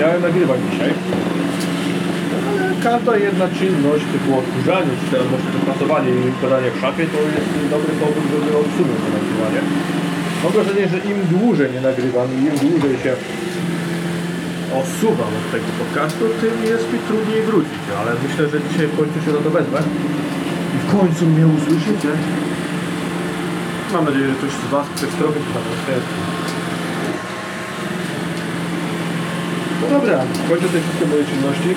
miałem nagrywać dzisiaj, ale każda jedna czynność typu odkurzanie, czy teraz może dopracowanie i podanie w szafie, to jest dobry powód, żeby odsunąć to nagrywanie. Mam wrażenie, że im dłużej nie nagrywam i im dłużej się osuwam od tego podcastu, tym jest mi trudniej wrócić, ale myślę, że dzisiaj w końcu się na to wezmę i w końcu mnie usłyszycie. Mam nadzieję, że ktoś z Was przez się tam tęskni. No dobra, kończę te wszystkie moje czynności.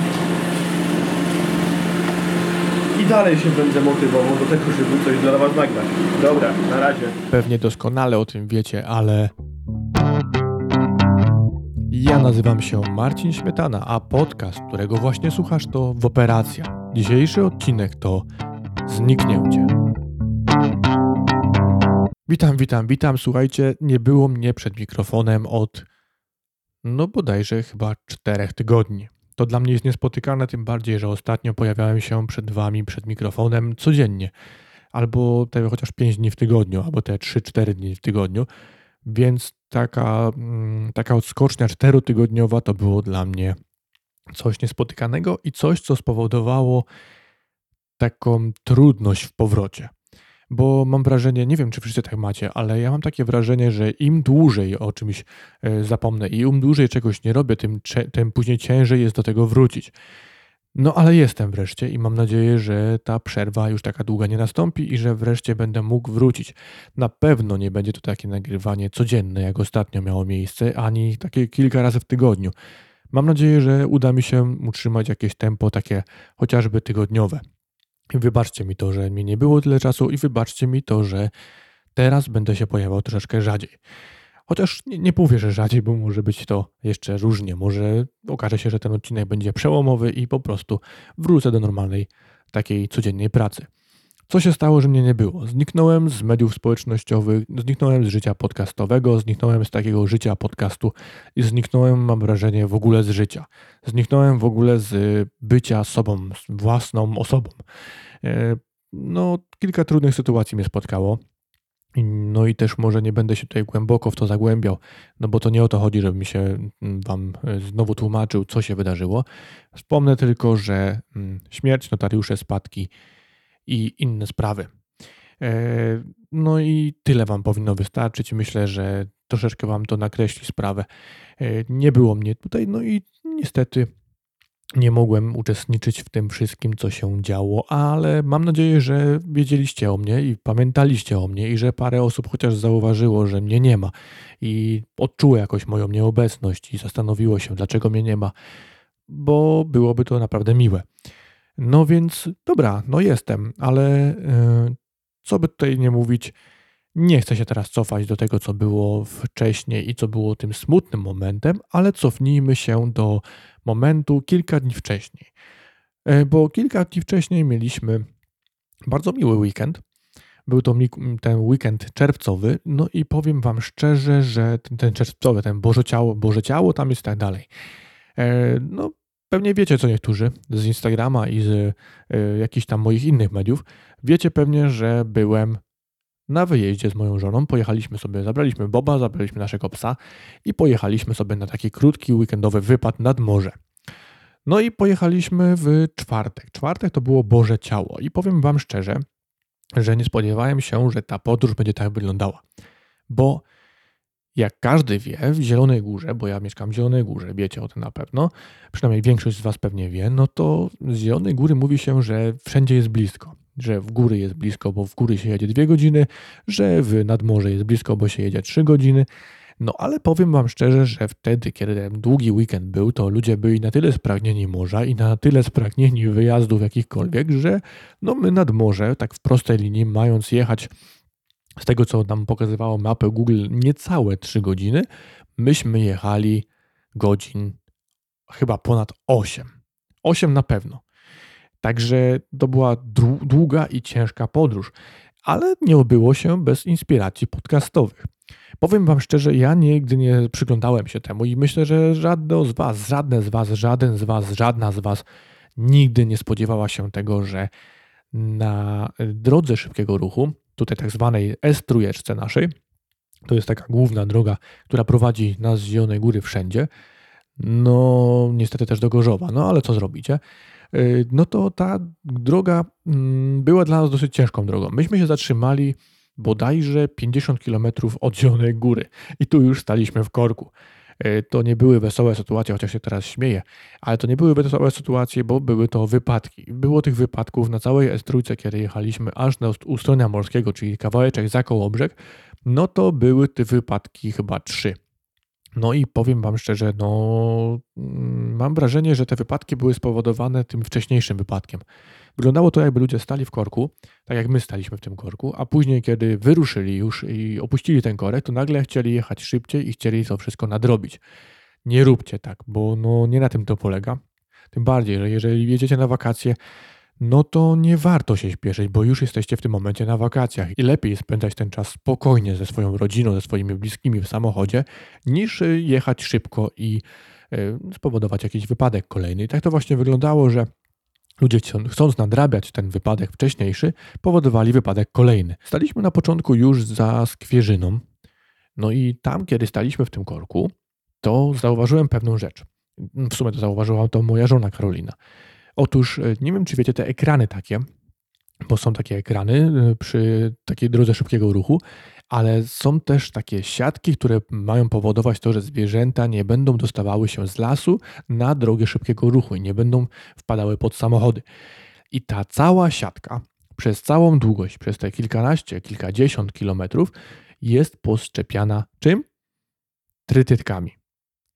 I dalej się będę motywował do tego, żeby coś dla Was nagrać. Dobra, na razie. Pewnie doskonale o tym wiecie, ale. Ja nazywam się Marcin Śmietana, a podcast, którego właśnie słuchasz, to w operacja. Dzisiejszy odcinek to Zniknięcie. Witam, witam, witam. Słuchajcie, nie było mnie przed mikrofonem od no bodajże chyba czterech tygodni. To dla mnie jest niespotykane, tym bardziej, że ostatnio pojawiałem się przed wami, przed mikrofonem codziennie. Albo te chociaż 5 dni w tygodniu, albo te 3-4 dni w tygodniu. Więc taka, mm, taka odskocznia czterotygodniowa to było dla mnie coś niespotykanego i coś, co spowodowało taką trudność w powrocie. Bo mam wrażenie, nie wiem czy wszyscy tak macie, ale ja mam takie wrażenie, że im dłużej o czymś e, zapomnę i im dłużej czegoś nie robię, tym, tym później ciężej jest do tego wrócić. No ale jestem wreszcie i mam nadzieję, że ta przerwa już taka długa nie nastąpi i że wreszcie będę mógł wrócić. Na pewno nie będzie to takie nagrywanie codzienne, jak ostatnio miało miejsce, ani takie kilka razy w tygodniu. Mam nadzieję, że uda mi się utrzymać jakieś tempo takie chociażby tygodniowe. Wybaczcie mi to, że mi nie było tyle czasu i wybaczcie mi to, że teraz będę się pojawiał troszeczkę rzadziej. Chociaż nie, nie mówię, że rzadziej, bo może być to jeszcze różnie. Może okaże się, że ten odcinek będzie przełomowy i po prostu wrócę do normalnej, takiej codziennej pracy. Co się stało, że mnie nie było? Zniknąłem z mediów społecznościowych, zniknąłem z życia podcastowego, zniknąłem z takiego życia podcastu i zniknąłem, mam wrażenie, w ogóle z życia. Zniknąłem w ogóle z bycia sobą, z własną osobą. E, no, kilka trudnych sytuacji mnie spotkało. No i też może nie będę się tutaj głęboko w to zagłębiał, no bo to nie o to chodzi, żebym się mm, wam e, znowu tłumaczył, co się wydarzyło. Wspomnę tylko, że mm, śmierć, notariusze, spadki i inne sprawy. E, no i tyle wam powinno wystarczyć. Myślę, że troszeczkę wam to nakreśli sprawę. Nie było mnie tutaj, no i niestety nie mogłem uczestniczyć w tym wszystkim, co się działo, ale mam nadzieję, że wiedzieliście o mnie i pamiętaliście o mnie i że parę osób chociaż zauważyło, że mnie nie ma i odczuło jakoś moją nieobecność i zastanowiło się, dlaczego mnie nie ma, bo byłoby to naprawdę miłe. No więc dobra, no jestem, ale yy, co by tutaj nie mówić, nie chcę się teraz cofać do tego, co było wcześniej i co było tym smutnym momentem, ale cofnijmy się do momentu kilka dni wcześniej. E, bo kilka dni wcześniej mieliśmy bardzo miły weekend. Był to ten weekend czerwcowy, no i powiem Wam szczerze, że ten, ten czerwcowy, ten Boże Ciało, Boże Ciało tam jest tak dalej. E, no, pewnie wiecie co niektórzy z Instagrama i z e, jakichś tam moich innych mediów. Wiecie pewnie, że byłem na wyjeździe z moją żoną. Pojechaliśmy sobie, zabraliśmy Boba, zabraliśmy naszego psa i pojechaliśmy sobie na taki krótki weekendowy wypad nad morze. No i pojechaliśmy w czwartek. Czwartek to było Boże Ciało i powiem Wam szczerze, że nie spodziewałem się, że ta podróż będzie tak wyglądała. Bo jak każdy wie, w Zielonej Górze, bo ja mieszkam w Zielonej Górze, wiecie o tym na pewno, przynajmniej większość z Was pewnie wie, no to z Zielonej Góry mówi się, że wszędzie jest blisko że w góry jest blisko, bo w góry się jedzie dwie godziny, że w nadmorze jest blisko, bo się jedzie trzy godziny. No ale powiem Wam szczerze, że wtedy, kiedy ten długi weekend był, to ludzie byli na tyle spragnieni morza i na tyle spragnieni wyjazdów jakichkolwiek, że no my nad morze, tak w prostej linii, mając jechać z tego, co nam pokazywało mapę Google, niecałe 3 godziny, myśmy jechali godzin chyba ponad 8. 8 na pewno. Także to była długa i ciężka podróż, ale nie obyło się bez inspiracji podcastowych. Powiem Wam szczerze, ja nigdy nie przyglądałem się temu i myślę, że żadne z Was, żadne z Was, żaden z Was, żadna z Was nigdy nie spodziewała się tego, że na drodze szybkiego ruchu, tutaj tak zwanej S-trójeczce naszej, to jest taka główna droga, która prowadzi nas z Zielonej Góry wszędzie, no niestety też do Gorzowa, no ale co zrobicie? Y, no to ta droga mm, była dla nas dosyć ciężką drogą. Myśmy się zatrzymali bodajże 50 km od Zielonej Góry i tu już staliśmy w korku. Y, to nie były wesołe sytuacje, chociaż się teraz śmieję, ale to nie były wesołe sytuacje, bo były to wypadki. Było tych wypadków na całej S3, kiedy jechaliśmy aż na ustronia morskiego, czyli kawałeczek za Kołobrzeg, no to były te wypadki chyba trzy. No i powiem Wam szczerze, no mm, mam wrażenie, że te wypadki były spowodowane tym wcześniejszym wypadkiem. Wyglądało to, jakby ludzie stali w korku, tak jak my staliśmy w tym korku, a później, kiedy wyruszyli już i opuścili ten korek, to nagle chcieli jechać szybciej i chcieli to wszystko nadrobić. Nie róbcie tak, bo no nie na tym to polega. Tym bardziej, że jeżeli jedziecie na wakacje, no to nie warto się śpieszyć, bo już jesteście w tym momencie na wakacjach i lepiej spędzać ten czas spokojnie ze swoją rodziną, ze swoimi bliskimi w samochodzie, niż y, jechać szybko i y, spowodować jakiś wypadek kolejny. I tak to właśnie wyglądało, że ludzie chcąc nadrabiać ten wypadek wcześniejszy, powodowali wypadek kolejny. Staliśmy na początku już za Skwierzyną, no i tam, kiedy staliśmy w tym korku, to zauważyłem pewną rzecz. W sumie to zauważyła to moja żona Karolina. Otóż e, nie wiem, czy wiecie te ekrany takie, bo są takie ekrany e, przy takiej drodze szybkiego ruchu, ale są też takie siatki, które mają powodować to, że zwierzęta nie będą dostawały się z lasu na drogę szybkiego ruchu i nie będą wpadały pod samochody. I ta cała siatka przez całą długość, przez te kilkanaście, kilkadziesiąt kilometrów jest poszczepiana czym? Trytytkami.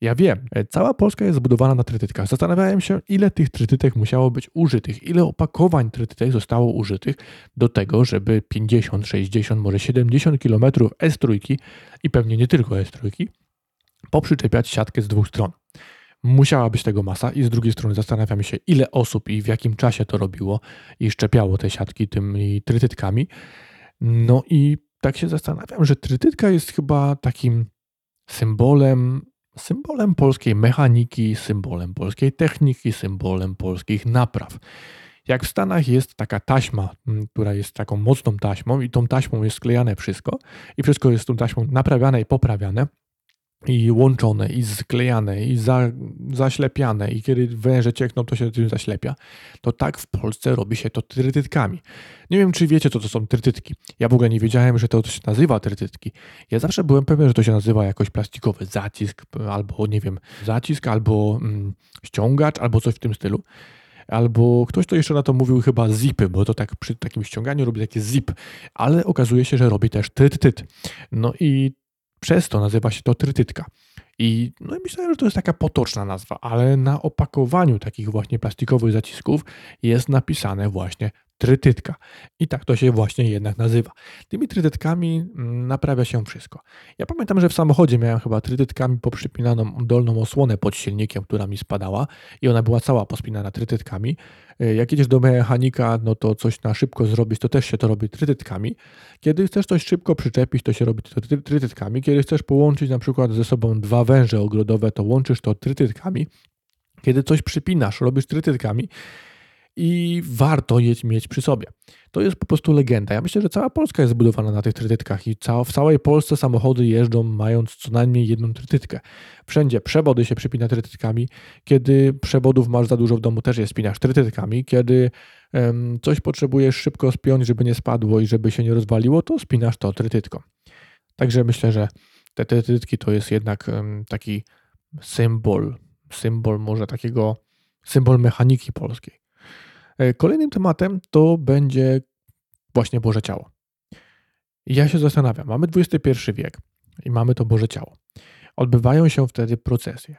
Ja wiem, e, cała Polska jest zbudowana na trytytkach. Zastanawiałem się, ile tych trytytek musiało być użytych, ile opakowań trytytek zostało użytych do tego, żeby 50, 60, może 70 kilometrów S3 i pewnie nie tylko S3 poprzyczepiać siatkę z dwóch stron. Musiała być tego masa i z drugiej strony zastanawiam się, ile osób i w jakim czasie to robiło i szczepiało te siatki tymi trytytkami. No i tak się zastanawiam, że trytytka jest chyba takim symbolem symbolem polskiej mechaniki, symbolem polskiej techniki, symbolem polskich napraw. Jak w Stanach jest taka taśma, mm, która jest taką mocną taśmą, i tą taśmą jest sklejane wszystko, i wszystko jest tą taśmą naprawiane i poprawiane, i łączone, i sklejane, i za, zaślepiane, i kiedy węże ciekną, to się tym zaślepia, to tak w Polsce robi się to trytytkami. Nie wiem, czy wiecie, co to są trytytki. Ja w ogóle nie wiedziałem, że to się nazywa trytytki. Ja zawsze byłem pewien, że to się nazywa jakoś plastikowy zacisk, albo nie wiem, zacisk, albo mm, ściągacz, albo coś w tym stylu. Albo ktoś to jeszcze na to mówił chyba zipy, bo to tak przy takim ściąganiu robi taki zip, ale okazuje się, że robi też tyt-tyt. No i przez to nazywa się to trytytka. I no i myślałem, że to jest taka potoczna nazwa, ale na opakowaniu takich właśnie plastikowych zacisków jest napisane właśnie trytytka. I tak to się właśnie jednak nazywa. Tymi trytytkami mm, naprawia się wszystko. Ja pamiętam, że w samochodzie miałem chyba trytytkami poprzypinaną dolną osłonę pod silnikiem, która mi spadała i ona była cała pospinana trytytkami. E, jak jedziesz do mechanika, no to coś na szybko zrobić, to też się to robi trytytkami. Kiedy chcesz coś szybko przyczepić, to się robi to trytytkami. Kiedy chcesz połączyć na przykład ze sobą dwa węże ogrodowe, to łączysz to trytytkami. Kiedy coś przypinasz, robisz trytytkami i warto je mieć przy sobie. To jest po prostu legenda. Ja myślę, że cała Polska jest zbudowana na tych trytytkach i w całej Polsce samochody jeżdżą mając co najmniej jedną trytytkę. Wszędzie przewody się przypina trytytkami. Kiedy przewodów masz za dużo w domu, też je spinasz trytytkami. Kiedy um, coś potrzebujesz szybko spiąć, żeby nie spadło i żeby się nie rozwaliło, to spinasz to trytytką. Także myślę, że te trytytki to jest jednak um, taki symbol, symbol może takiego, symbol mechaniki polskiej. E, kolejnym tematem to będzie właśnie Boże Ciało. ja się zastanawiam, mamy XXI wiek i mamy to Boże Ciało. Odbywają się wtedy procesje.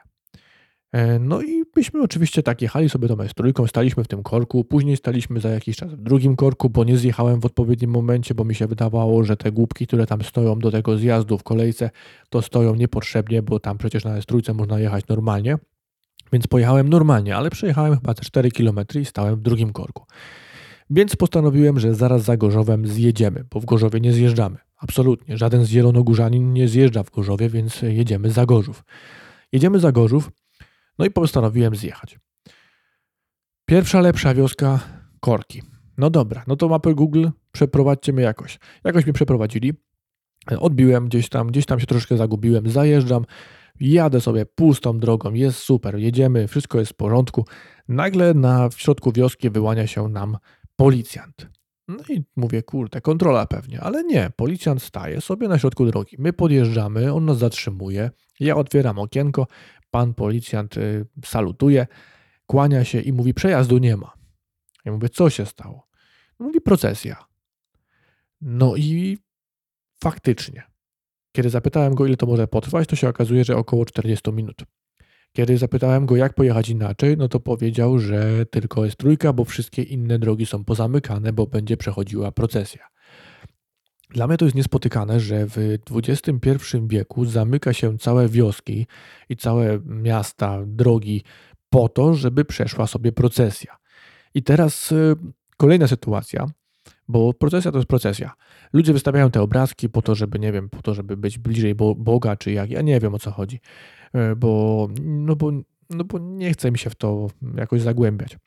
E, no i myśmy oczywiście tak jechali sobie tą trójką, staliśmy w tym korku, później staliśmy za jakiś czas w drugim korku, bo nie zjechałem w odpowiednim momencie, bo mi się wydawało, że te głupki, które tam stoją do tego zjazdu w kolejce, to stoją niepotrzebnie, bo tam przecież na trójce można jechać normalnie. Więc pojechałem normalnie, ale przejechałem chyba te 4 km i stałem w drugim korku. Więc postanowiłem, że zaraz za Gorzowem zjedziemy, bo w Gorzowie nie zjeżdżamy. Absolutnie. Żaden z zielonogórzanin nie zjeżdża w Gorzowie, więc jedziemy za Gorzów. Jedziemy za Gorzów, no i postanowiłem zjechać. Pierwsza lepsza wioska Korki. No dobra, no to mapy Google, przeprowadźcie mnie jakoś. Jakoś mnie przeprowadzili. Odbiłem gdzieś tam, gdzieś tam się troszkę zagubiłem, zajeżdżam Jadę sobie pustą drogą, jest super, jedziemy, wszystko jest w porządku. Nagle na w środku wioski wyłania się nam policjant. No i mówię, kurde, kontrola pewnie, ale nie, policjant staje sobie na środku drogi. My podjeżdżamy, on nas zatrzymuje, ja otwieram okienko, pan policjant y, salutuje, kłania się i mówi, przejazdu nie ma. Ja mówię, co się stało? Mówi, procesja. No i faktycznie, kiedy zapytałem go, ile to może potrwać, to się okazuje, że około 40 minut. Kiedy zapytałem go, jak pojechać inaczej, no to powiedział, że tylko jest trójka, bo wszystkie inne drogi są pozamykane, bo będzie przechodziła procesja. Dla mnie to jest niespotykane, że w XXI wieku zamyka się całe wioski i całe miasta, drogi po to, żeby przeszła sobie procesja. I teraz y, kolejna sytuacja, bo procesja to jest procesja. Ludzie wystawiają te obrazki po to, żeby, nie wiem, po to, żeby być bliżej Boga, czy jak, ja nie wiem o co chodzi, e, bo, no bo, no bo nie chcę mi się w to jakoś zagłębiać.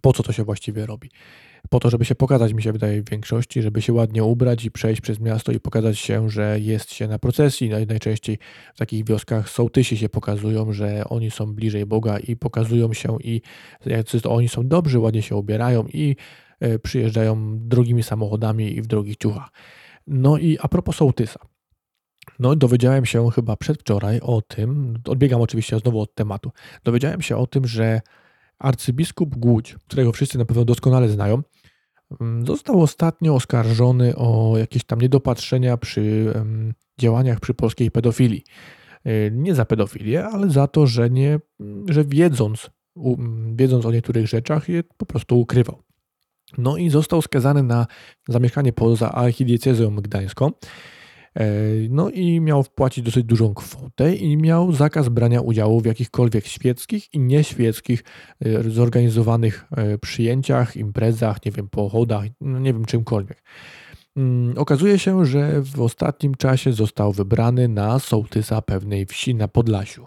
Po co to się właściwie robi? Po to, żeby się pokazać, mi się wydaje, w większości, żeby się ładnie ubrać i przejść przez miasto i pokazać się, że jest się na procesji. Najczęściej w takich wioskach sołtysi się pokazują, że oni są bliżej Boga i pokazują się i jacy oni są dobrzy, ładnie się ubierają i E, przyjeżdżają drogimi samochodami i w drogich ciuchach. No i a propos sołtysa. No, dowiedziałem się chyba przedwczoraj o tym, odbiegam oczywiście znowu od tematu, dowiedziałem się o tym, że arcybiskup Głódź, którego wszyscy na pewno doskonale znają, mm, został ostatnio oskarżony o jakieś tam niedopatrzenia przy działaniach przy polskiej pedofilii. E, nie za pedofilię, ale za to, że, nie, że wiedząc, wiedząc o niektórych rzeczach je po prostu ukrywał. No i został skazany na zamieszkanie poza archidiecezją gdańską. E, no i miał wpłacić dosyć dużą kwotę i miał zakaz brania udziału w jakichkolwiek świeckich i nieświeckich e, zorganizowanych e, przyjęciach, imprezach, nie wiem, pochodach, no nie wiem, czymkolwiek. Mm, okazuje się, że w ostatnim czasie został wybrany na sołtysa pewnej wsi na Podlasiu.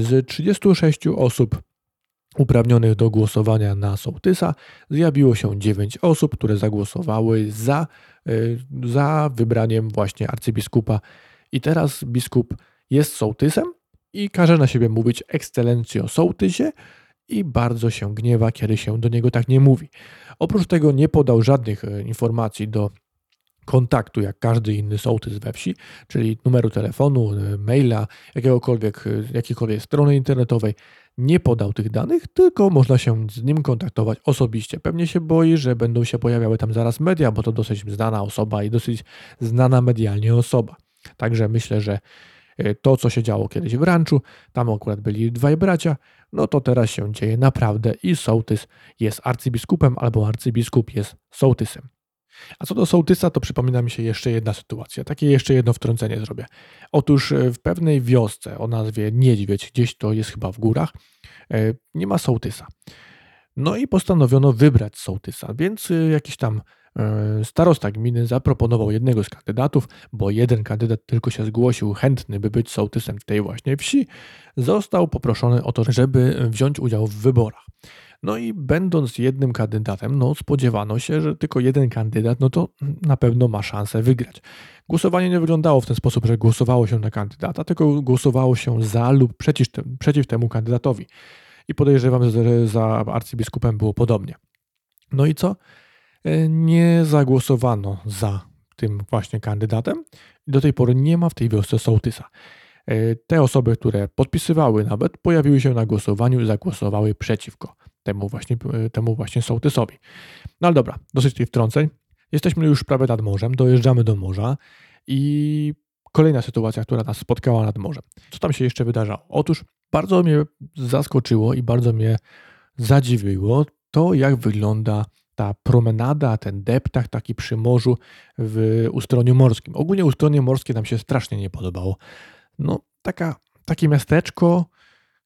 Z 36 osób uprawnionych do głosowania na sołtysa zjawiło się 9 osób, które zagłosowały za, y, za wybraniem właśnie arcybiskupa. I teraz biskup jest sołtysem i każe na siebie mówić ekscelencjo sołtysie i bardzo się gniewa, kiedy się do niego tak nie mówi. Oprócz tego nie podał żadnych y, informacji do kontaktu, jak każdy inny sołtys we wsi, czyli numeru telefonu, y, maila, jakiegokolwiek, jakiejkolwiek strony internetowej, nie podał tych danych, tylko można się z nim kontaktować osobiście. Pewnie się boi, że będą się pojawiały tam zaraz media, bo to dosyć znana osoba i dosyć znana medialnie osoba. Także myślę, że e, to, co się działo kiedyś w ranczu, tam akurat byli dwaj bracia, no to teraz się dzieje naprawdę i sołtys jest arcybiskupem albo arcybiskup jest sołtysem. A co do sołtysa, to przypomina mi się jeszcze jedna sytuacja. Takie jeszcze jedno wtrącenie zrobię. Otóż e, w pewnej wiosce o nazwie Niedźwiedź, gdzieś to jest chyba w górach, e, nie ma sołtysa. No i postanowiono wybrać sołtysa, więc e, jakiś tam starosta gminy zaproponował jednego z kandydatów, bo jeden kandydat tylko się zgłosił chętny, by być sołtysem tej właśnie wsi, został poproszony o to, żeby wziąć udział w wyborach. No i będąc jednym kandydatem, no spodziewano się, że tylko jeden kandydat, no to na pewno ma szansę wygrać. Głosowanie nie wyglądało w ten sposób, że głosowało się na kandydata, tylko głosowało się za lub przeciw, przeciw temu kandydatowi. I podejrzewam, że za arcybiskupem było podobnie. No i co? E, nie zagłosowano za tym właśnie kandydatem. Do tej pory nie ma w tej wiosce sołtysa. E, te osoby, które podpisywały nawet, pojawiły się na głosowaniu i zagłosowały przeciwko temu właśnie, temu właśnie sołtysowi. No ale dobra, dosyć tych wtrąceń. Jesteśmy już prawie nad morzem, dojeżdżamy do morza i kolejna sytuacja, która nas spotkała nad morzem. Co tam się jeszcze wydarzało? Otóż bardzo mnie zaskoczyło i bardzo mnie zadziwiło to, jak wygląda ta promenada, ten deptak taki przy morzu w ustroniu morskim. Ogólnie ustronie morskie nam się strasznie nie podobało. No, taka, takie miasteczko,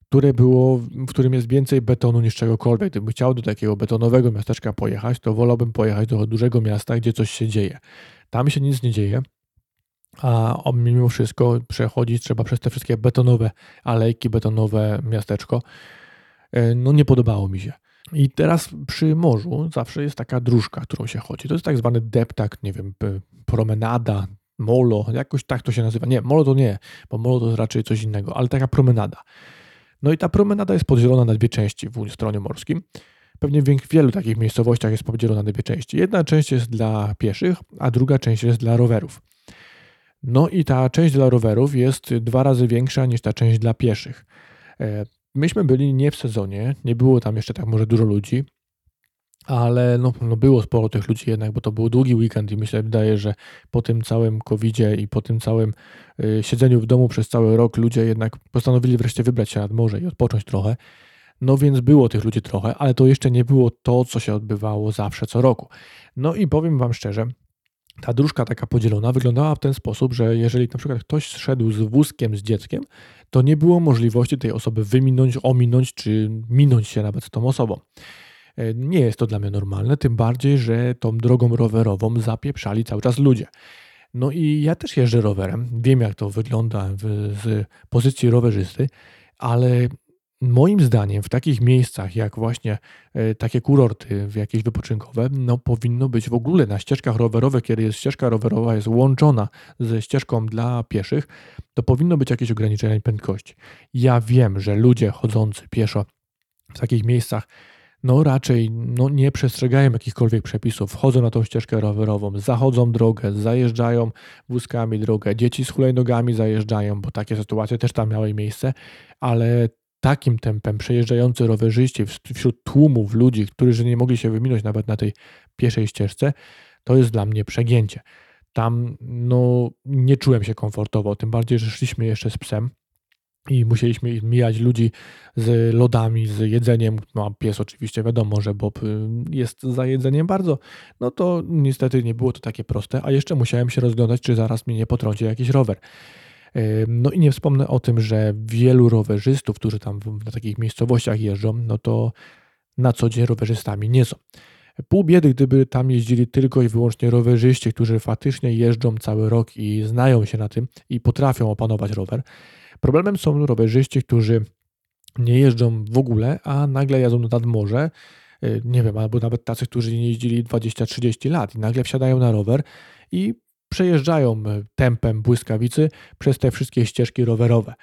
które było, w którym jest więcej betonu niż czegokolwiek. Gdybym chciał do takiego betonowego miasteczka pojechać, to wolałbym pojechać do dużego miasta, gdzie coś się dzieje. Tam się nic nie dzieje, a mimo wszystko przechodzić trzeba przez te wszystkie betonowe alejki, betonowe miasteczko. E, no nie podobało mi się. I teraz przy morzu zawsze jest taka dróżka, którą się chodzi. To jest tak zwany deptak, nie wiem, promenada, molo, jakoś tak to się nazywa. Nie, molo to nie, bo molo to raczej coś innego, ale taka promenada. No i ta promenada jest podzielona na dwie części w stronie morskim. Pewnie w wielu takich miejscowościach jest podzielona na dwie części. Jedna część jest dla pieszych, a druga część jest dla rowerów. No i ta część dla rowerów jest dwa razy większa niż ta część dla pieszych. E, myśmy byli nie w sezonie, nie było tam jeszcze tak może dużo ludzi, ale no, no było sporo tych ludzi jednak, bo to był długi weekend i myślę, wydaje, że po tym całym covidzie i po tym całym y, siedzeniu w domu przez cały rok ludzie jednak postanowili wreszcie wybrać się nad morze i odpocząć trochę. No więc było tych ludzi trochę, ale to jeszcze nie było to, co się odbywało zawsze co roku. No i powiem Wam szczerze, ta dróżka taka podzielona wyglądała w ten sposób, że jeżeli na przykład ktoś szedł z wózkiem z dzieckiem, to nie było możliwości tej osoby wyminąć, ominąć czy minąć się nawet z tą osobą. E, nie jest to dla mnie normalne, tym bardziej, że tą drogą rowerową zapieprzali cały czas ludzie. No i ja też jeżdżę rowerem, wiem jak to wygląda w, z pozycji rowerzysty, ale moim zdaniem w takich miejscach jak właśnie e, takie kurorty jakieś wypoczynkowe, no powinno być w ogóle na ścieżkach rowerowych, kiedy jest ścieżka rowerowa jest łączona ze ścieżką dla pieszych, to powinno być jakieś ograniczenie prędkości. Ja wiem, że ludzie chodzący pieszo w takich miejscach no raczej no, nie przestrzegają jakichkolwiek przepisów, wchodzą na tą ścieżkę rowerową, zachodzą drogę, zajeżdżają wózkami drogę, dzieci z hulajnogami zajeżdżają, bo takie sytuacje też tam miały miejsce, ale takim tempem przejeżdżający rowerzyści wśród tłumów ludzi, którzy nie mogli się wyminąć nawet na tej pierwszej ścieżce, to jest dla mnie przegięcie. Tam no, nie czułem się komfortowo, tym bardziej, że szliśmy jeszcze z psem i musieliśmy mijać ludzi z lodami, z jedzeniem. No, pies oczywiście wiadomo, że Bob y, jest za jedzeniem bardzo. No to niestety nie było to takie proste, a jeszcze musiałem się rozglądać, czy zaraz mnie nie potrąci jakiś rower. No i nie wspomnę o tym, że wielu rowerzystów, którzy tam na takich miejscowościach jeżdżą, no to na co dzień rowerzystami nie są. Pół biedy, gdyby tam jeździli tylko i wyłącznie rowerzyści, którzy faktycznie jeżdżą cały rok i znają się na tym i potrafią opanować rower. Problemem są rowerzyści, którzy nie jeżdżą w ogóle, a nagle jadą nad morze, y, nie wiem, albo nawet tacy, którzy nie jeździli 20-30 lat i nagle wsiadają na rower i przejeżdżają y, tempem błyskawicy przez te wszystkie ścieżki rowerowe.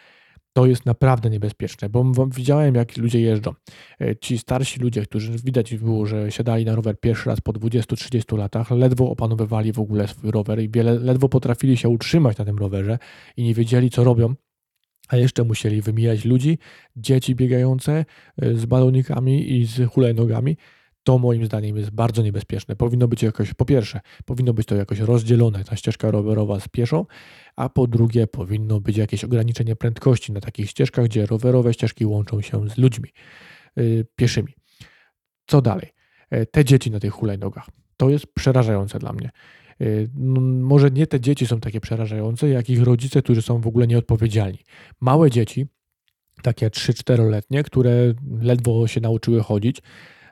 To jest naprawdę niebezpieczne, bo widziałem, jak ludzie jeżdżą. Y, ci starsi ludzie, którzy widać było, że siadali na rower pierwszy raz po 20-30 latach, ledwo opanowywali w ogóle swój rower i wiele, ledwo potrafili się utrzymać na tym rowerze i nie wiedzieli, co robią a jeszcze musieli wymijać ludzi, dzieci biegające e, z balonikami i z hulajnogami. To moim zdaniem jest bardzo niebezpieczne. Powinno być jakoś, po pierwsze, powinno być to jakoś rozdzielone, ta ścieżka rowerowa z pieszą, a po drugie, powinno być jakieś ograniczenie prędkości na takich ścieżkach, gdzie rowerowe ścieżki łączą się z ludźmi yy, pieszymi. Co dalej? E, te dzieci na tych hulajnogach. To jest przerażające dla mnie. Y, no, może nie te dzieci są takie przerażające, jak ich rodzice, którzy są w ogóle nieodpowiedzialni. Małe dzieci, takie 3-4-letnie, które ledwo się nauczyły chodzić,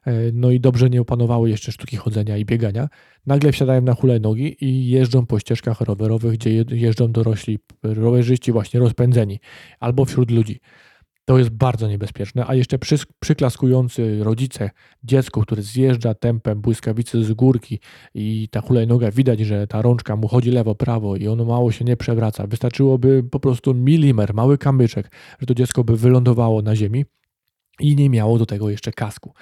y, no i dobrze nie opanowały jeszcze sztuki chodzenia i biegania, nagle wsiadają na hulajnogi i jeżdżą po ścieżkach rowerowych, gdzie jeżdżą dorośli rowerzyści właśnie rozpędzeni albo wśród ludzi. To jest bardzo niebezpieczne, a jeszcze przy, przyklaskujący rodzice dziecku, który zjeżdża tempem błyskawicy z górki i ta hulajnoga widać, że ta rączka mu chodzi lewo, prawo i ono mało się nie przewraca. Wystarczyłoby po prostu milimetr, mały kamyczek, że to dziecko by wylądowało na ziemi i nie miało do tego jeszcze kasku.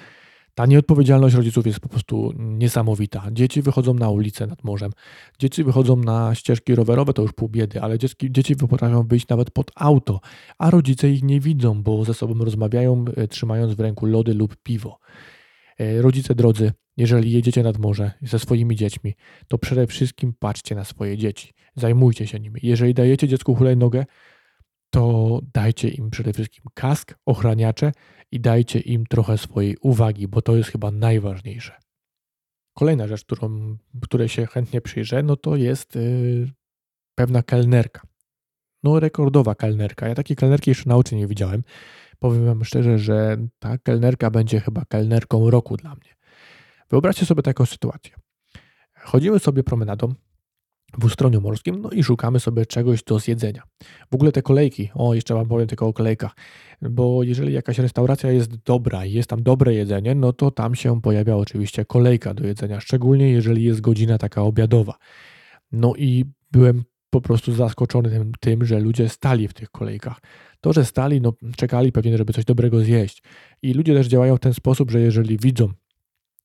Ta nieodpowiedzialność rodziców jest po prostu niesamowita. Dzieci wychodzą na ulicę nad morzem, dzieci wychodzą na ścieżki rowerowe, to już pół biedy, ale dzieci, dzieci potrafią wyjść nawet pod auto, a rodzice ich nie widzą, bo ze sobą rozmawiają, e, trzymając w ręku lody lub piwo. E, rodzice drodzy, jeżeli jedziecie nad morze ze swoimi dziećmi, to przede wszystkim patrzcie na swoje dzieci, zajmujcie się nimi. Jeżeli dajecie dziecku hulajnogę, to dajcie im przede wszystkim kask, ochraniacze i dajcie im trochę swojej uwagi, bo to jest chyba najważniejsze. Kolejna rzecz, którą, której się chętnie przyjrzę, no to jest yy, pewna kelnerka. No, rekordowa kelnerka. Ja takiej kelnerki jeszcze na oczy nie widziałem. Powiem Wam szczerze, że ta kelnerka będzie chyba kelnerką roku dla mnie. Wyobraźcie sobie taką sytuację. Chodzimy sobie promenadą, w ustroniu morskim, no i szukamy sobie czegoś do zjedzenia. W ogóle te kolejki, o jeszcze Wam powiem tylko o kolejkach, bo jeżeli jakaś restauracja jest dobra i jest tam dobre jedzenie, no to tam się pojawia oczywiście kolejka do jedzenia, szczególnie jeżeli jest godzina taka obiadowa. No i byłem po prostu zaskoczony tym, tym, że ludzie stali w tych kolejkach. To, że stali, no czekali pewnie, żeby coś dobrego zjeść. I ludzie też działają w ten sposób, że jeżeli widzą,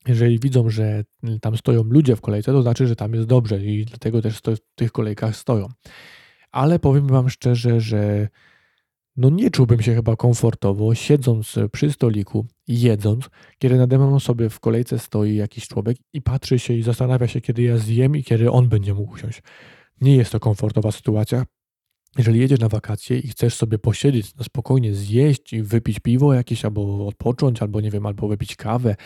jeżeli widzą, że tam stoją ludzie w kolejce, to znaczy, że tam jest dobrze i dlatego też w tych kolejkach stoją. Ale powiem Wam szczerze, że no nie czułbym się chyba komfortowo siedząc przy stoliku jedząc, kiedy nade mną sobie w kolejce stoi jakiś człowiek i patrzy się i zastanawia się, kiedy ja zjem i kiedy on będzie mógł usiąść. Nie jest to komfortowa sytuacja. Jeżeli jedziesz na wakacje i chcesz sobie posiedzieć, na spokojnie zjeść i wypić piwo jakieś, albo odpocząć, albo nie wiem, albo wypić kawę,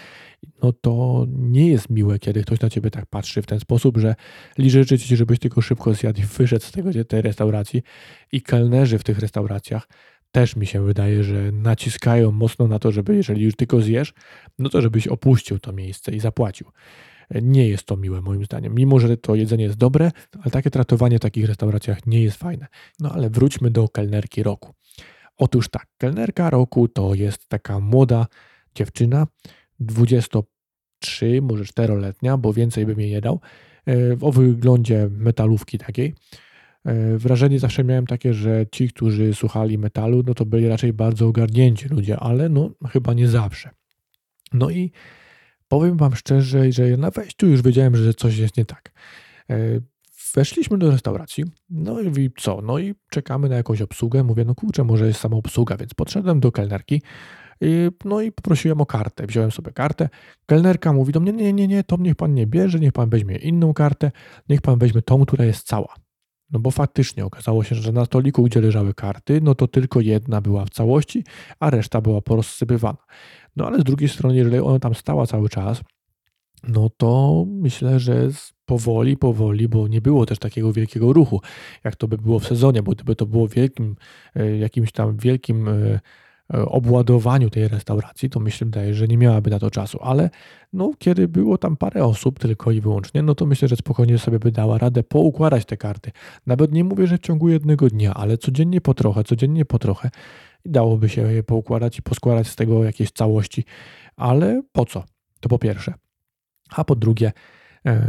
no to nie jest miłe, kiedy ktoś na ciebie tak patrzy w ten sposób, że liczy ci, żebyś tylko szybko zjadł i wyszedł z tego, tej restauracji. I kelnerzy w tych restauracjach też mi się wydaje, że naciskają mocno na to, żeby jeżeli już tylko zjesz, no to żebyś opuścił to miejsce i zapłacił. Nie jest to miłe moim zdaniem. Mimo, że to jedzenie jest dobre, ale takie traktowanie w takich restauracjach nie jest fajne. No ale wróćmy do kelnerki roku. Otóż tak, kelnerka roku to jest taka młoda dziewczyna, 23, może 4-letnia, bo więcej bym jej nie dał, e, o wyglądzie metalówki takiej. E, wrażenie zawsze miałem takie, że ci, którzy słuchali metalu, no to byli raczej bardzo ogarnięci ludzie, ale no chyba nie zawsze. No i Powiem Wam szczerze, że na wejściu już wiedziałem, że coś jest nie tak. E, weszliśmy do restauracji, no i co? No i czekamy na jakąś obsługę. Mówię, no kurczę, może jest sama obsługa, więc podszedłem do kelnerki. No i poprosiłem o kartę. Wziąłem sobie kartę. Kelnerka mówi do mnie: Nie, nie, nie, to niech pan nie bierze, niech pan weźmie inną kartę, niech pan weźmie tą, która jest cała. No bo faktycznie okazało się, że na stoliku, gdzie leżały karty, no to tylko jedna była w całości, a reszta była porozsypywana. No ale z drugiej strony, jeżeli ona tam stała cały czas, no to myślę, że powoli, powoli, bo nie było też takiego wielkiego ruchu, jak to by było w sezonie, bo gdyby to było wielkim, e, jakimś tam wielkim e, obładowaniu tej restauracji, to myślę, że nie miałaby na to czasu, ale no, kiedy było tam parę osób tylko i wyłącznie, no to myślę, że spokojnie sobie by dała radę poukładać te karty. Nawet nie mówię, że w ciągu jednego dnia, ale codziennie po trochę, codziennie po trochę dałoby się je poukładać i poskładać z tego jakieś całości. Ale po co? To po pierwsze. A po drugie, e,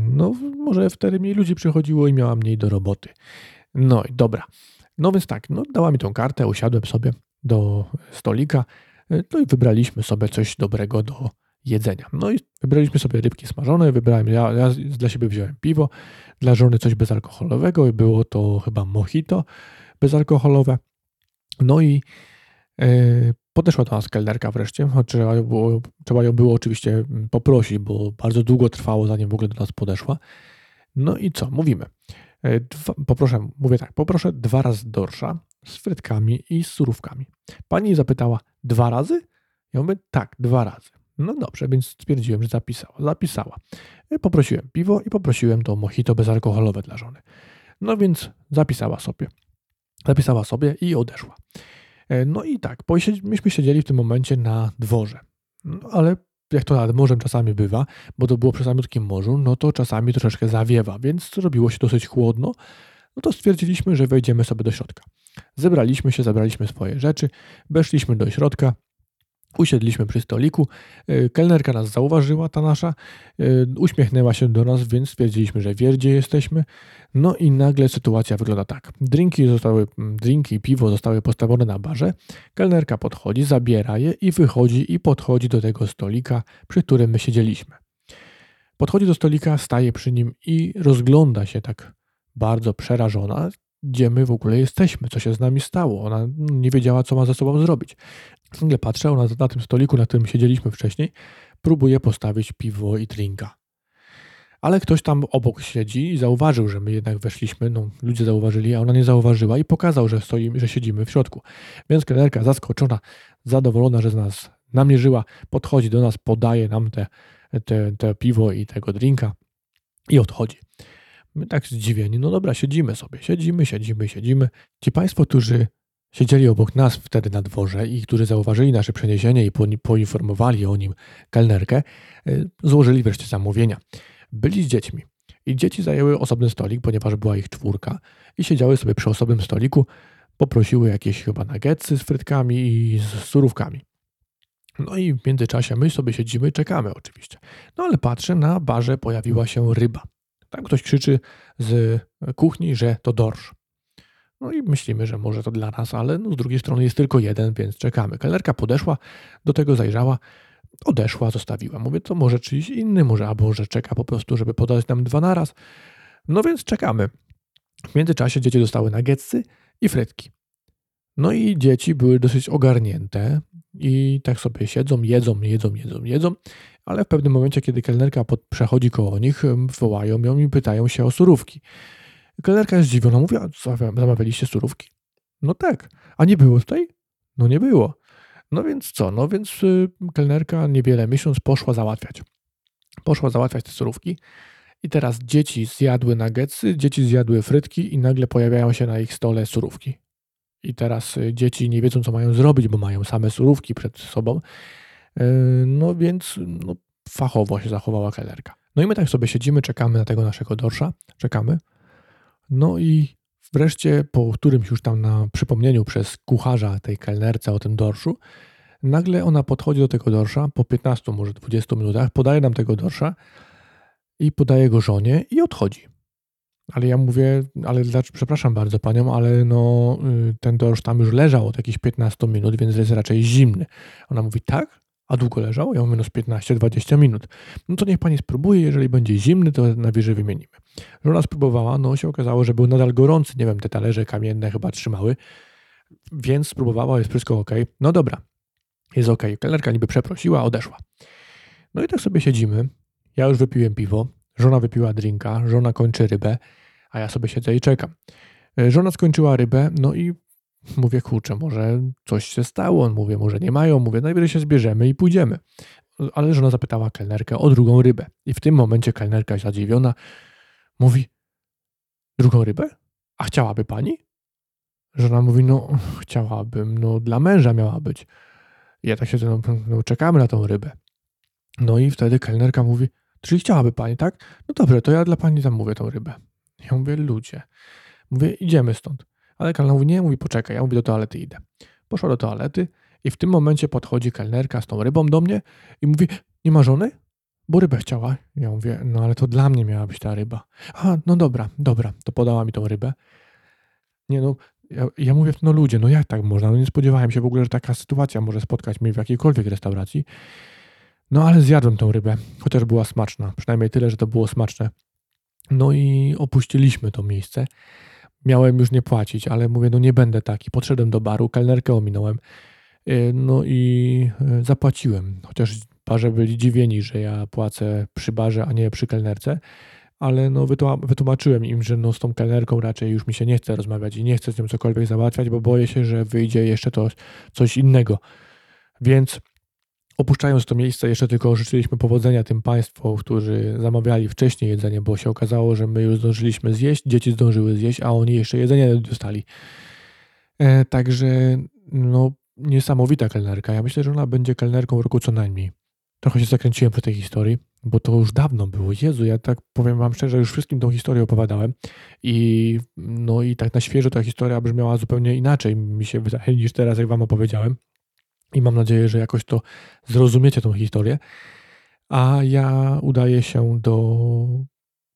no może wtedy mniej ludzi przychodziło i miała mniej do roboty. No i dobra. No więc tak, no dała mi tą kartę, usiadłem sobie do stolika, e, no i wybraliśmy sobie coś dobrego do jedzenia. No i wybraliśmy sobie rybki smażone, wybrałem, ja, ja dla siebie wziąłem piwo, dla żony coś bezalkoholowego i było to chyba mojito bezalkoholowe. No i e, podeszła do nas kelnerka wreszcie, trzeba, było, trzeba ją było oczywiście mm, poprosić, bo bardzo długo trwało, zanim w ogóle do nas podeszła. No i co? Mówimy. E, dwa, poproszę, mówię tak, poproszę dwa razy dorsza z frytkami i z surówkami. Pani zapytała, dwa razy? Ja mówię, tak, dwa razy. No dobrze, więc stwierdziłem, że zapisała. Zapisała. E, poprosiłem piwo i poprosiłem to mojito bezalkoholowe dla żony. No więc zapisała sobie. Zapisała sobie i odeszła. E, no i tak, myśmy siedzieli w tym momencie na dworze. No, ale jak to nad morzem czasami bywa, bo to było przy samotnym morzu, no to czasami troszeczkę zawiewa, więc zrobiło się dosyć chłodno. No to stwierdziliśmy, że wejdziemy sobie do środka. Zebraliśmy się, zabraliśmy swoje rzeczy, weszliśmy do środka, Usiedliśmy przy stoliku, e, kelnerka nas zauważyła, ta nasza, e, uśmiechnęła się do nas, więc stwierdziliśmy, że wie, gdzie jesteśmy. No i nagle sytuacja wygląda tak. Drinki, zostały, drinki i piwo zostały postawione na barze. Kelnerka podchodzi, zabiera je i wychodzi i podchodzi do tego stolika, przy którym my siedzieliśmy. Podchodzi do stolika, staje przy nim i rozgląda się tak bardzo przerażona, gdzie my w ogóle jesteśmy, co się z nami stało. Ona nie wiedziała, co ma ze sobą zrobić. Nagle patrzę, ona na tym stoliku, na którym siedzieliśmy wcześniej, próbuje postawić piwo i drinka. Ale ktoś tam obok siedzi i zauważył, że my jednak weszliśmy, no ludzie zauważyli, a ona nie zauważyła i pokazał, że stoimy, że siedzimy w środku. Więc kelnerka zaskoczona, zadowolona, że z nas namierzyła, podchodzi do nas, podaje nam te, te, te piwo i tego drinka i odchodzi. My tak zdziwieni, no dobra, siedzimy sobie, siedzimy, siedzimy, siedzimy. Ci Państwo, którzy siedzieli obok nas wtedy na dworze i którzy zauważyli nasze przeniesienie i poinformowali o nim kelnerkę, y, złożyli wreszcie zamówienia. Byli z dziećmi i dzieci zajęły osobny stolik, ponieważ była ich czwórka i siedziały sobie przy osobnym stoliku, poprosiły jakieś chyba nuggetsy z frytkami i z surówkami. No i w międzyczasie my sobie siedzimy, czekamy oczywiście. No ale patrzę, na barze pojawiła się ryba Tam ktoś krzyczy z kuchni, że to dorsz. No i myślimy, że może to dla nas, ale no z drugiej strony jest tylko jeden, więc czekamy. Kelnerka podeszła, do tego zajrzała, odeszła, zostawiła. Mówię, to może czyjś inny, może albo że czeka po prostu, żeby podać nam dwa naraz. No więc czekamy. W międzyczasie dzieci dostały nagietsy i frytki. No i dzieci były dosyć ogarnięte i tak sobie siedzą, jedzą, jedzą, jedzą, jedzą, ale w pewnym momencie, kiedy kelnerka pod, przechodzi koło nich, wołają ją i pytają się o surówki. Kelnerka jest zdziwiona, mówi, a zamawialiście surówki? No tak, a nie było tutaj? No nie było. No więc co, no więc y, kelnerka niewiele myśląc poszła załatwiać. Poszła załatwiać te surówki i teraz dzieci zjadły nuggetsy, dzieci zjadły frytki i nagle pojawiają się na ich stole surówki. I teraz y, dzieci nie wiedzą, co mają zrobić, bo mają same surówki przed sobą. Y, no więc no, fachowo się zachowała kelnerka. No i my tak sobie siedzimy, czekamy na tego naszego dorsza, czekamy. No i wreszcie po którymś już tam na przypomnieniu przez kucharza tej kelnerce o tym dorszu, nagle ona podchodzi do tego dorsza po 15, może 20 minutach, podaje nam tego dorsza i podaje go żonie i odchodzi. Ale ja mówię, ale przepraszam bardzo panią, ale no y, ten dorsz tam już leżał od jakichś 15 minut, więc jest raczej zimny. Ona mówi, tak? A długo leżał? Ja no z 15-20 minut. No to niech pani spróbuje, jeżeli będzie zimny, to najwyżej wymienimy. Żona spróbowała, no się okazało, że był nadal gorący, nie wiem, te talerze kamienne chyba trzymały, więc spróbowała, jest wszystko ok. No dobra, jest ok. Kelnerka niby przeprosiła, odeszła. No i tak sobie siedzimy. Ja już wypiłem piwo, żona wypiła drinka, żona kończy rybę, a ja sobie siedzę i czekam. E, żona skończyła rybę, no i mówię, kurczę, może coś się stało, mówię, może nie mają, mówię, najwyżej się zbierzemy i pójdziemy. Ale żona zapytała kelnerkę o drugą rybę. I w tym momencie kelnerka zadziwiona mówi, drugą rybę? A chciałaby pani? Żona mówi, no chciałabym, no dla męża miała być. Ja tak się, no, no czekamy na tą rybę. No i wtedy kelnerka mówi, czyli chciałaby pani, tak? No dobrze, to ja dla pani zamówię tą rybę. Ja mówię, ludzie. Mówię, idziemy stąd. Ale kelner mówi, nie, mówi, poczekaj, ja mówię, do toalety idę. Poszła do toalety i w tym momencie podchodzi kelnerka z tą rybą do mnie i mówi, nie ma żony? Bo rybę chciała. Ja mówię, no ale to dla mnie miała być ta ryba. A, no dobra, dobra, to podała mi tą rybę. Nie no, ja, ja mówię, no ludzie, no jak tak można? No nie spodziewałem się w ogóle, że taka sytuacja może spotkać mnie w jakiejkolwiek restauracji. No ale zjadłem tą rybę, chociaż była smaczna. Przynajmniej tyle, że to było smaczne. No i opuściliśmy to miejsce. Miałem już nie płacić, ale mówię, no nie będę taki. Podszedłem do baru, kelnerkę ominąłem. Y, no i y, zapłaciłem. Chociaż parze byli dziwieni, że ja płacę przy barze, a nie przy kelnerce. Ale no wytłumaczyłem im, że no z tą kelnerką raczej już mi się nie chce rozmawiać i nie chcę z nią cokolwiek załatwiać, bo boję się, że wyjdzie jeszcze to coś innego. Więc Opuszczając to miejsce, jeszcze tylko życzyliśmy powodzenia tym państwom, którzy zamawiali wcześniej jedzenie, bo się okazało, że my już zdążyliśmy zjeść, dzieci zdążyły zjeść, a oni jeszcze jedzenie dostali. E, także, no, niesamowita kelnerka. Ja myślę, że ona będzie kelnerką roku co najmniej. Trochę się zakręciłem przy tej historii, bo to już dawno było. Jezu, ja tak powiem wam szczerze, już wszystkim tą historię opowiadałem i no i tak na świeżo ta historia brzmiała zupełnie inaczej, mi się wydaje, niż teraz, jak wam opowiedziałem i mam nadzieję, że jakoś to zrozumiecie tą historię. A ja udaję się do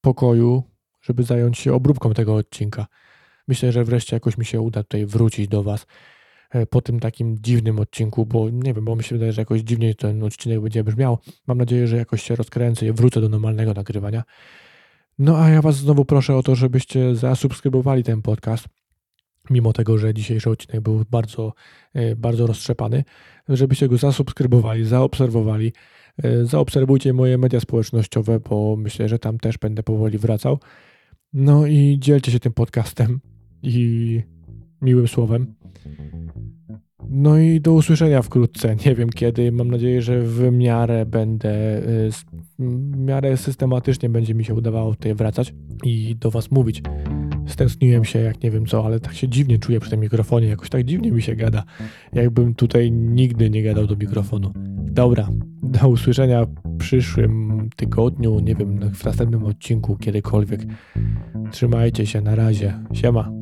pokoju, żeby zająć się obróbką tego odcinka. Myślę, że wreszcie jakoś mi się uda tutaj wrócić do Was e, po tym takim dziwnym odcinku, bo nie wiem, bo mi się wydaje, że jakoś dziwnie ten odcinek będzie brzmiał. Mam nadzieję, że jakoś się rozkręcę i wrócę do normalnego nagrywania. No a ja Was znowu proszę o to, żebyście zasubskrybowali ten podcast mimo tego, że dzisiejszy odcinek był bardzo, e, bardzo roztrzepany, żebyście go zasubskrybowali, zaobserwowali. E, zaobserwujcie moje media społecznościowe, bo myślę, że tam też będę powoli wracał. No i dzielcie się tym podcastem i miłym słowem. No i do usłyszenia wkrótce. Nie wiem kiedy. Mam nadzieję, że w miarę będę, e, w miarę systematycznie będzie mi się udawało tutaj wracać i do Was mówić. Stęskniłem się, jak nie wiem co, ale tak się dziwnie czuję przy tym mikrofonie. Jakoś tak dziwnie mi się gada. Jakbym tutaj nigdy nie gadał do mikrofonu. Dobra, do usłyszenia w przyszłym tygodniu, nie wiem, w następnym odcinku, kiedykolwiek. Trzymajcie się, na razie. Siema.